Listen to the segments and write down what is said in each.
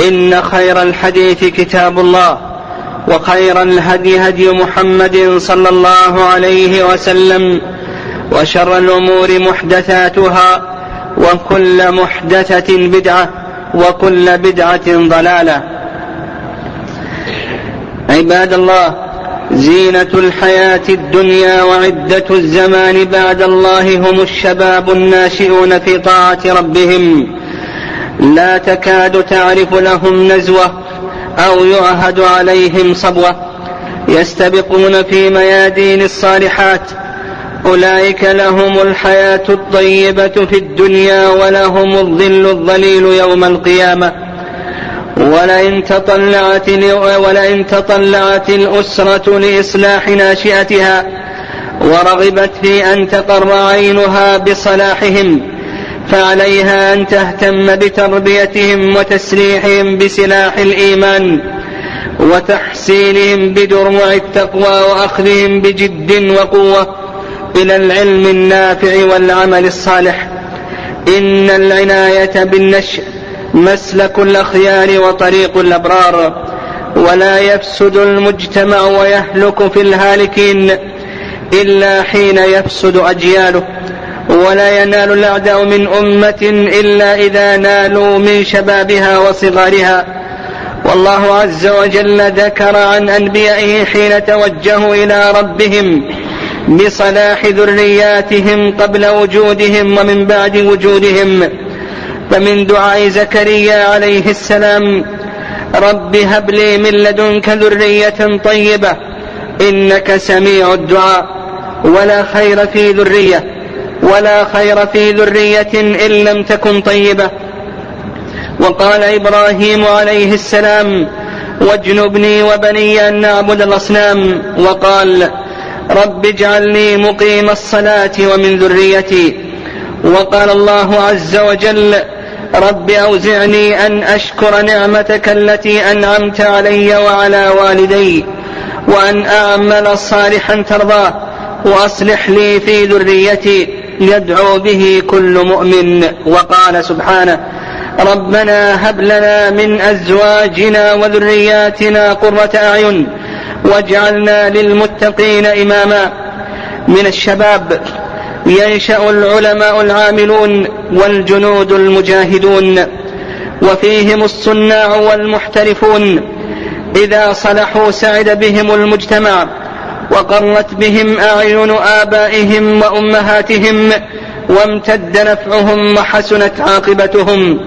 إن خير الحديث كتاب الله وخير الهدي هدي محمد صلى الله عليه وسلم وشر الأمور محدثاتها وكل محدثة بدعة وكل بدعة ضلالة. عباد الله زينة الحياة الدنيا وعدة الزمان بعد الله هم الشباب الناشئون في طاعة ربهم. لا تكاد تعرف لهم نزوة أو يعهد عليهم صبوة. يستبقون في ميادين الصالحات. أولئك لهم الحياة الطيبة في الدنيا ولهم الظل الظليل يوم القيامة. ولئن تطلعت ولئن تطلعت الأسرة لإصلاح ناشئتها ورغبت في أن تقر عينها بصلاحهم فعليها أن تهتم بتربيتهم وتسليحهم بسلاح الإيمان وتحسينهم بدروع التقوى وأخذهم بجد وقوة إلى العلم النافع والعمل الصالح. إن العناية بالنشأ مسلك الأخيار وطريق الأبرار ولا يفسد المجتمع ويهلك في الهالكين إلا حين يفسد أجياله. ولا ينال الأعداء من أمة إلا إذا نالوا من شبابها وصغارها. والله عز وجل ذكر عن أنبيائه حين توجهوا إلى ربهم بصلاح ذرياتهم قبل وجودهم ومن بعد وجودهم. فمن دعاء زكريا عليه السلام رب هب لي من لدنك ذرية طيبة إنك سميع الدعاء ولا خير في ذرية. ولا خير في ذرية إن لم تكن طيبة. وقال إبراهيم عليه السلام واجنبني وبني أن نعبد الأصنام. وقال رب اجعلني مقيم الصلاة ومن ذريتي. وقال الله عز وجل رب أوزعني أن أشكر نعمتك التي أنعمت علي وعلى والدي وأن أعمل صالحا ترضاه وأصلح لي في ذريتي. يدعو به كل مؤمن وقال سبحانه ربنا هب لنا من أزواجنا وذرياتنا قرة أعين واجعلنا للمتقين إماما. من الشباب ينشأ العلماء العاملون والجنود المجاهدون وفيهم الصناع والمحترفون إذا صلحوا سعد بهم المجتمع. وقرت بهم أعين آبائهم وأمهاتهم وامتد نفعهم وحسنت عاقبتهم.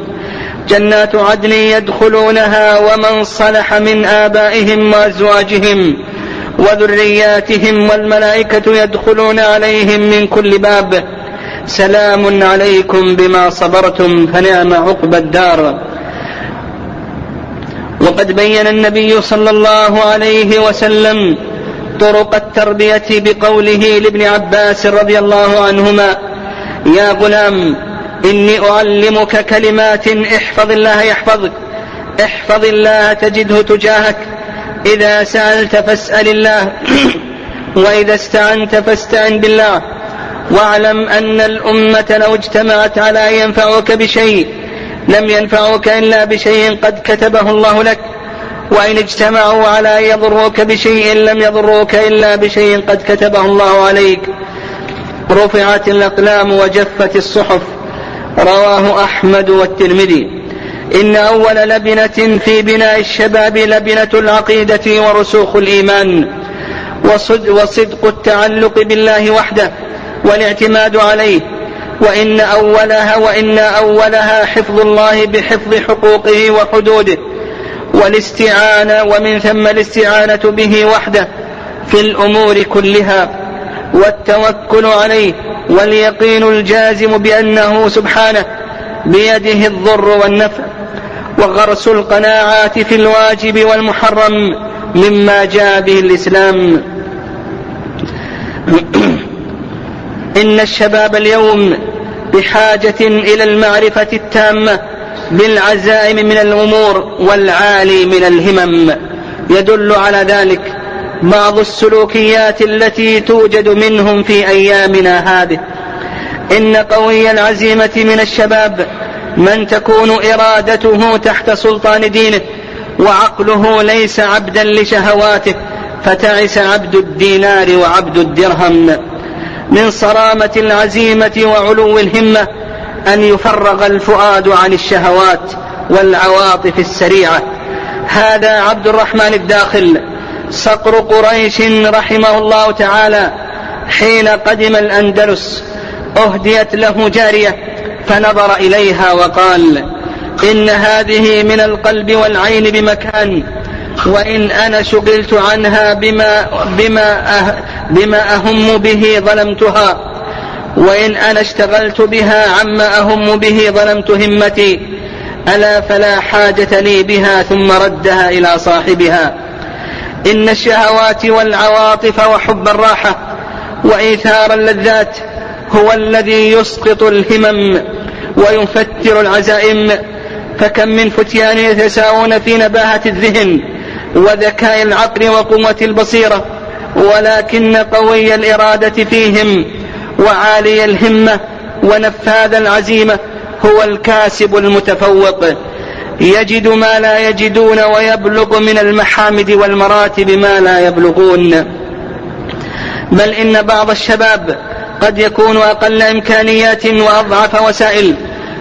جنات عدن يدخلونها ومن صلح من آبائهم وأزواجهم وذرياتهم والملائكة يدخلون عليهم من كل باب. سلام عليكم بما صبرتم فنعم عقبى الدار. وقد بين النبي صلى الله عليه وسلم طرق التربية بقوله لابن عباس رضي الله عنهما يا غلام إني أعلمك كلمات احفظ الله يحفظك احفظ الله تجده تجاهك إذا سألت فاسأل الله وإذا استعنت فاستعن بالله واعلم أن الأمة لو اجتمعت على أن ينفعوك بشيء لم ينفعوك إلا بشيء قد كتبه الله لك وإن اجتمعوا على أن يضروك بشيء لم يضروك إلا بشيء قد كتبه الله عليك. رفعت الأقلام وجفت الصحف. رواه أحمد والترمذي. إن أول لبنة في بناء الشباب لبنة العقيدة ورسوخ الإيمان. وصدق التعلق بالله وحده والاعتماد عليه. وإن أولها وإن أولها حفظ الله بحفظ حقوقه وحدوده. والاستعانة ومن ثم الاستعانة به وحده في الأمور كلها والتوكل عليه واليقين الجازم بأنه سبحانه بيده الضر والنفع وغرس القناعات في الواجب والمحرم مما جاء به الإسلام. إن الشباب اليوم بحاجة إلى المعرفة التامة بالعزائم من الأمور والعالي من الهمم. يدل على ذلك بعض السلوكيات التي توجد منهم في أيامنا هذه. إن قوي العزيمة من الشباب من تكون إرادته تحت سلطان دينه وعقله ليس عبدا لشهواته فتعس عبد الدينار وعبد الدرهم. من صرامة العزيمة وعلو الهمة أن يفرغ الفؤاد عن الشهوات والعواطف السريعة. هذا عبد الرحمن الداخل صقر قريش رحمه الله تعالى حين قدم الأندلس أهديت له جارية فنظر إليها وقال إن هذه من القلب والعين بمكان وإن أنا شغلت عنها بما, بما, أه بما أهم به ظلمتها. وإن أنا اشتغلت بها عما أهم به ظلمت همتي ألا فلا حاجة لي بها ثم ردها إلى صاحبها. إن الشهوات والعواطف وحب الراحة وإيثار اللذات هو الذي يسقط الهمم ويفتر العزائم فكم من فتيان يتساوون في نباهة الذهن وذكاء العقل وقوة البصيرة ولكن قوي الإرادة فيهم. وعالي الهمة ونفاذ العزيمة هو الكاسب المتفوق. يجد ما لا يجدون ويبلغ من المحامد والمراتب ما لا يبلغون. بل إن بعض الشباب قد يكون أقل إمكانيات وأضعف وسائل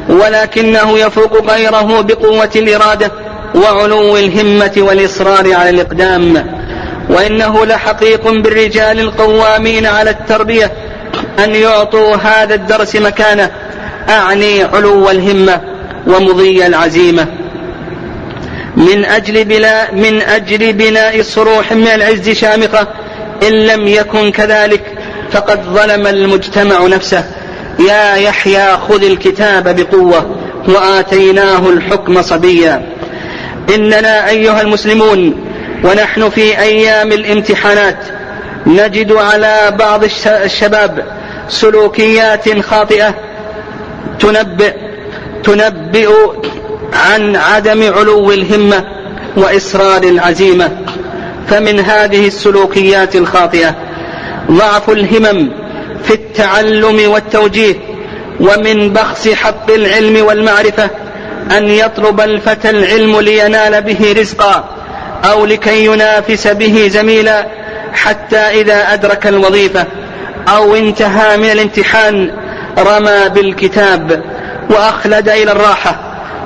ولكنه يفوق غيره بقوة الإرادة وعلو الهمة والإصرار على الإقدام. وإنه لحقيق بالرجال القوامين على التربية أن يعطوا هذا الدرس مكانه. أعني علو الهمة ومضي العزيمة. من أجل بلا من أجل بناء صروح من العز شامخة إن لم يكن كذلك فقد ظلم المجتمع نفسه. يا يحيى خذ الكتاب بقوة وآتيناه الحكم صبيا. إننا أيها المسلمون ونحن في أيام الامتحانات نجد على بعض الشباب سلوكيات خاطئة تنبئ تنبئ عن عدم علو الهمة وإصرار العزيمة فمن هذه السلوكيات الخاطئة ضعف الهمم في التعلم والتوجيه ومن بخس حق العلم والمعرفة أن يطلب الفتى العلم لينال به رزقا أو لكي ينافس به زميلا حتى إذا أدرك الوظيفة أو انتهى من الامتحان رمى بالكتاب وأخلد إلى الراحة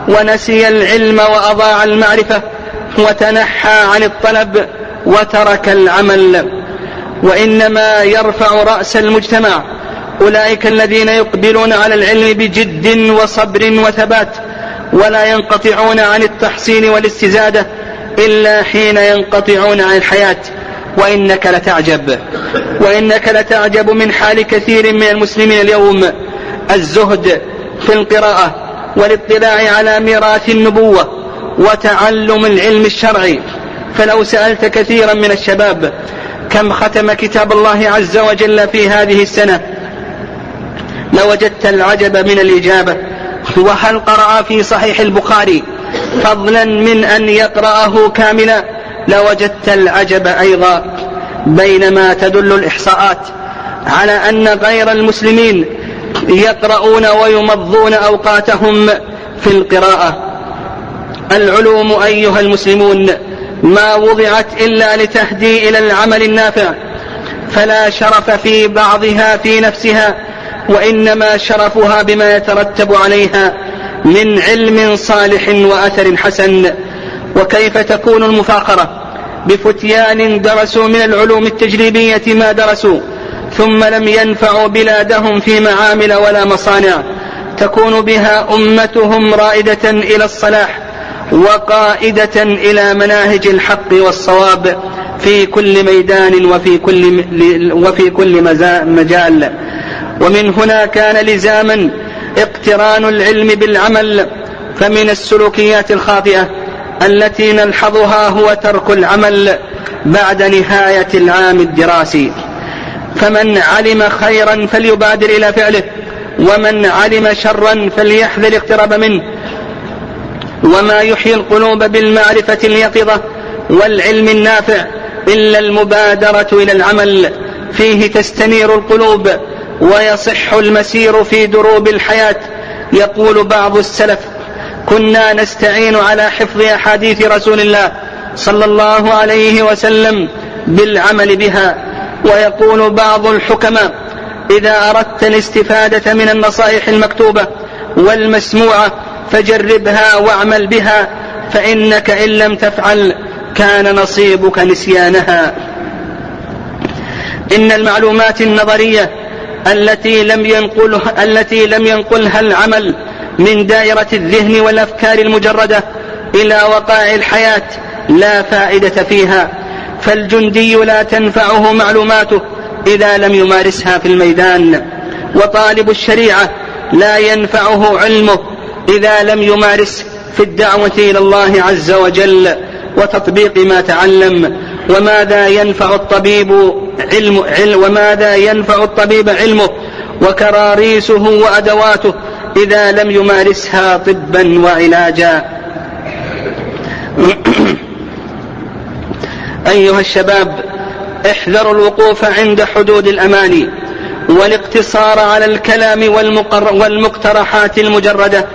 ونسي العلم وأضاع المعرفة وتنحى عن الطلب وترك العمل. وإنما يرفع رأس المجتمع أولئك الذين يقبلون على العلم بجد وصبر وثبات ولا ينقطعون عن التحصيل والاستزادة إلا حين ينقطعون عن الحياة. وإنك لتعجب. وإنك لتعجب من حال كثير من المسلمين اليوم. الزهد في القراءة والاطلاع على ميراث النبوة وتعلم العلم الشرعي. فلو سألت كثيرا من الشباب كم ختم كتاب الله عز وجل في هذه السنة لوجدت العجب من الإجابة. وهل قرأ في صحيح البخاري فضلا من أن يقرأه كاملا؟ لوجدت العجب أيضا بينما تدل الإحصاءات على أن غير المسلمين يقرؤون ويمضون أوقاتهم في القراءة. العلوم أيها المسلمون ما وضعت إلا لتهدي إلى العمل النافع فلا شرف في بعضها في نفسها وإنما شرفها بما يترتب عليها من علم صالح وأثر حسن. وكيف تكون المفاخرة بفتيان درسوا من العلوم التجريبية ما درسوا ثم لم ينفعوا بلادهم في معامل ولا مصانع. تكون بها أمتهم رائدة إلى الصلاح وقائدة إلى مناهج الحق والصواب في كل ميدان وفي كل وفي كل مجال. ومن هنا كان لزاما اقتران العلم بالعمل فمن السلوكيات الخاطئة. التي نلحظها هو ترك العمل بعد نهاية العام الدراسي. فمن علم خيرا فليبادر إلى فعله ومن علم شرا فليحذر الاقتراب منه. وما يحيي القلوب بالمعرفة اليقظة والعلم النافع إلا المبادرة إلى العمل. فيه تستنير القلوب ويصح المسير في دروب الحياة يقول بعض السلف. كنا نستعين على حفظ أحاديث رسول الله صلى الله عليه وسلم بالعمل بها. ويقول بعض الحكماء إذا أردت الاستفادة من النصائح المكتوبة والمسموعة فجربها واعمل بها فإنك إن لم تفعل كان نصيبك نسيانها. إن المعلومات النظرية التي لم ينقلها التي لم ينقلها العمل من دائرة الذهن والأفكار المجردة إلى وقائع الحياة لا فائدة فيها فالجندي لا تنفعه معلوماته إذا لم يمارسها في الميدان وطالب الشريعة لا ينفعه علمه إذا لم يمارس في الدعوة إلى الله عز وجل وتطبيق ما تعلم وماذا ينفع الطبيب علم, علم وماذا ينفع الطبيب علمه وكراريسه وأدواته إذا لم يمارسها طبا وعلاجا. أيها الشباب احذروا الوقوف عند حدود الأماني والاقتصار على الكلام والمقترحات المجردة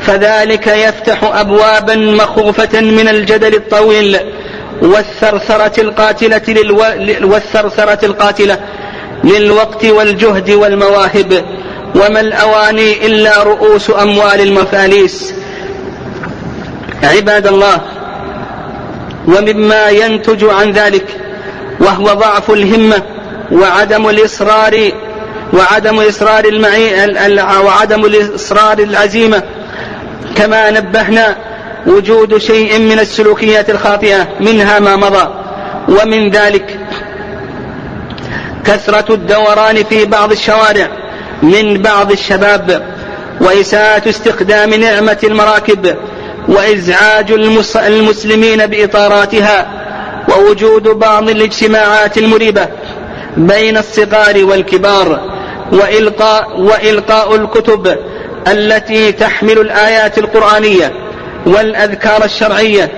فذلك يفتح أبوابا مخوفة من الجدل الطويل والثرثرة القاتلة للو... والثرثرة القاتلة للوقت والجهد والمواهب. وما الأواني إلا رؤوس أموال المفاليس. عباد الله ومما ينتج عن ذلك وهو ضعف الهمة وعدم الإصرار وعدم إصرار المعي وعدم الإصرار العزيمة كما نبهنا وجود شيء من السلوكيات الخاطئة منها ما مضى. ومن ذلك كثرة الدوران في بعض الشوارع. من بعض الشباب وإساءة استخدام نعمة المراكب وإزعاج المسلمين بإطاراتها ووجود بعض الاجتماعات المريبة بين الصغار والكبار وإلقاء, وإلقاء الكتب التي تحمل الآيات القرآنية والأذكار الشرعية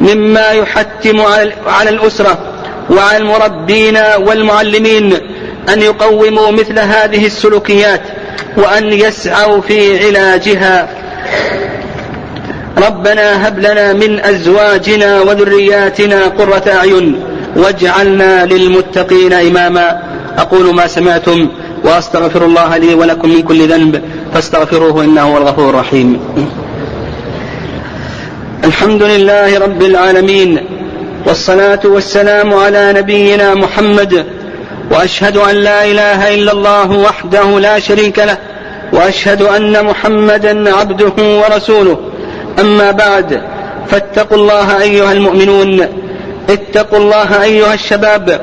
مما يحتم على الأسرة وعلى المربين والمعلمين أن يقوموا مثل هذه السلوكيات وأن يسعوا في علاجها. ربنا هب لنا من أزواجنا وذرياتنا قرة أعين واجعلنا للمتقين إماما. أقول ما سمعتم وأستغفر الله لي ولكم من كل ذنب فاستغفروه إنه هو الغفور الرحيم. الحمد لله رب العالمين والصلاة والسلام على نبينا محمد وأشهد أن لا إله إلا الله وحده لا شريك له وأشهد أن محمدا عبده ورسوله. أما بعد فاتقوا الله أيها المؤمنون اتقوا الله أيها الشباب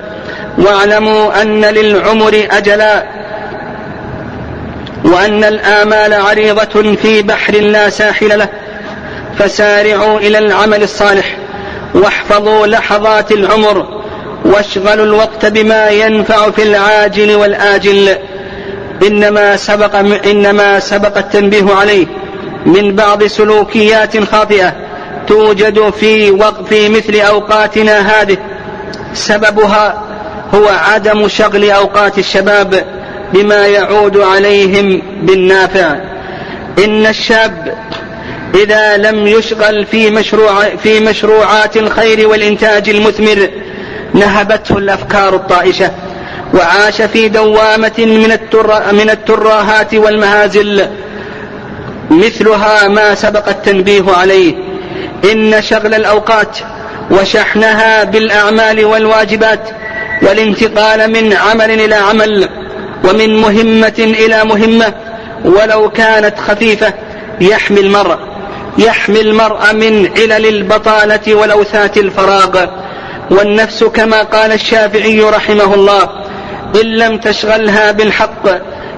واعلموا أن للعمر أجلا وأن الآمال عريضة في بحر لا ساحل له. فسارعوا إلى العمل الصالح واحفظوا لحظات العمر واشغلوا الوقت بما ينفع في العاجل والآجل. إنما سبق إنما سبق التنبيه عليه من بعض سلوكيات خاطئة توجد في وق في مثل أوقاتنا هذه. سببها هو عدم شغل أوقات الشباب بما يعود عليهم بالنافع. إن الشاب إذا لم يشغل في مشروع في مشروعات الخير والإنتاج المثمر نهبته الأفكار الطائشة وعاش في دوامة من التر من التراهات والمهازل. مثلها ما سبق التنبيه عليه. إن شغل الأوقات وشحنها بالأعمال والواجبات والانتقال من عمل إلى عمل ومن مهمة إلى مهمة. ولو كانت خفيفة يحمي المرء يحمي المرء من علل البطالة ولوثات الفراغ. والنفس كما قال الشافعي رحمه الله إن لم تشغلها بالحق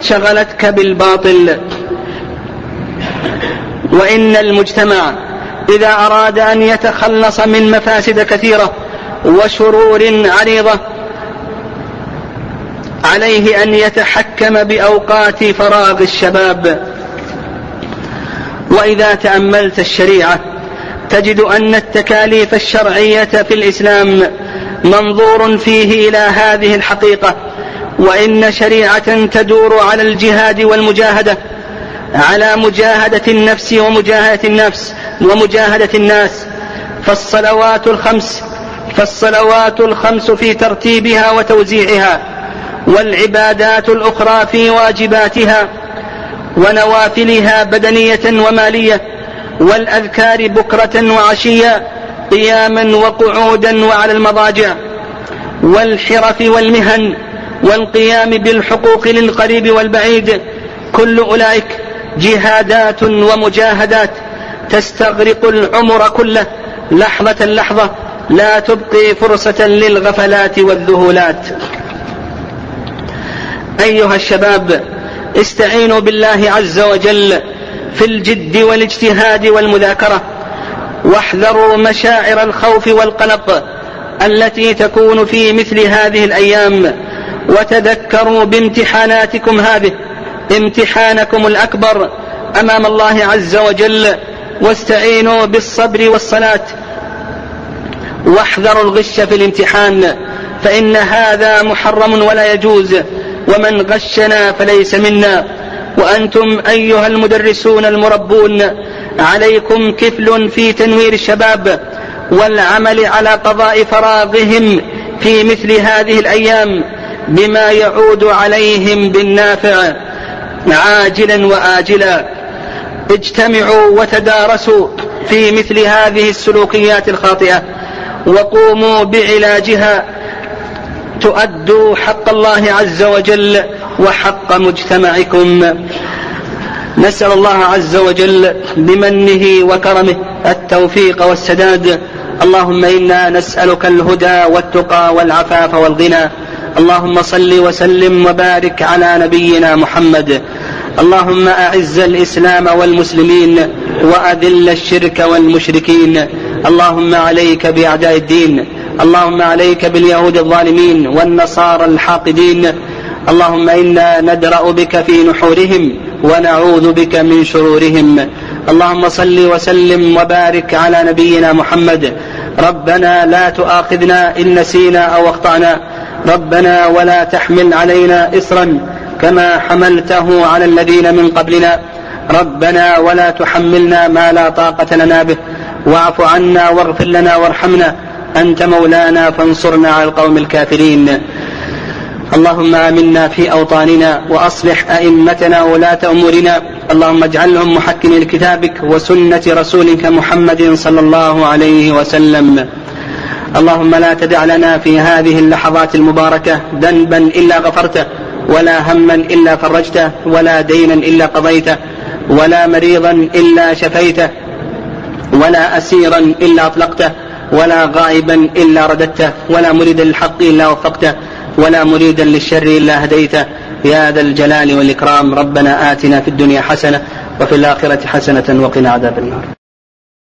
شغلتك بالباطل. وإن المجتمع إذا أراد أن يتخلص من مفاسد كثيرة وشرور عريضة عليه أن يتحكم بأوقات فراغ الشباب. وإذا تأملت الشريعة تجد أن التكاليف الشرعية في الإسلام منظور فيه إلى هذه الحقيقة وإن شريعة تدور على الجهاد والمجاهدة على مجاهدة النفس ومجاهدة النفس ومجاهدة الناس. فالصلوات الخمس فالصلوات الخمس في ترتيبها وتوزيعها والعبادات الأخرى في واجباتها ونوافلها بدنية ومالية. والأذكار بكرة وعشيا قياما وقعودا وعلى المضاجع. والحرف والمهن والقيام بالحقوق للقريب والبعيد. كل أولئك جهادات ومجاهدات. تستغرق العمر كله لحظة لحظة. لا تبقي فرصة للغفلات والذهولات. أيها الشباب استعينوا بالله عز وجل. في الجد والاجتهاد والمذاكرة. واحذروا مشاعر الخوف والقلق التي تكون في مثل هذه الأيام. وتذكروا بامتحاناتكم هذه. امتحانكم الأكبر أمام الله عز وجل. واستعينوا بالصبر والصلاة. واحذروا الغش في الامتحان. فإن هذا محرم ولا يجوز. ومن غشنا فليس منا. وأنتم أيها المدرسون المربون عليكم كفل في تنوير الشباب والعمل على قضاء فراغهم في مثل هذه الأيام بما يعود عليهم بالنافع. عاجلا وآجلا. اجتمعوا وتدارسوا في مثل هذه السلوكيات الخاطئة وقوموا بعلاجها. تؤدوا حق الله عز وجل وحق مجتمعكم. نسأل الله عز وجل بمنه وكرمه التوفيق والسداد. اللهم إنا نسألك الهدى والتقى والعفاف والغنى. اللهم صل وسلم وبارك على نبينا محمد. اللهم أعز الإسلام والمسلمين وأذل الشرك والمشركين. اللهم عليك بأعداء الدين. اللهم عليك باليهود الظالمين والنصارى الحاقدين. اللهم إنا ندرأ بك في نحورهم ونعوذ بك من شرورهم. اللهم صل وسلم وبارك على نبينا محمد. ربنا لا تؤاخذنا إن نسينا أو أخطأنا. ربنا ولا تحمل علينا إصرا كما حملته على الذين من قبلنا. ربنا ولا تحملنا ما لا طاقة لنا به. واعف عنا واغفر لنا وارحمنا. أنت مولانا فانصرنا على القوم الكافرين. اللهم آمنا في أوطاننا وأصلح أئمتنا ولاة أمورنا. اللهم اجعلهم محكمين لكتابك وسنة رسولك محمد صلى الله عليه وسلم. اللهم لا تدع لنا في هذه اللحظات المباركة ذنبا إلا غفرته ولا هما إلا فرجته ولا دينا إلا قضيته ولا مريضا إلا شفيته ولا أسيرا إلا أطلقته ولا غائبا إلا رددته ولا مريدا للحق إلا وفقته. ولا مريدا للشر إلا هديته. يا ذا الجلال والإكرام ربنا آتنا في الدنيا حسنة وفي الآخرة حسنة وقنا عذاب النار.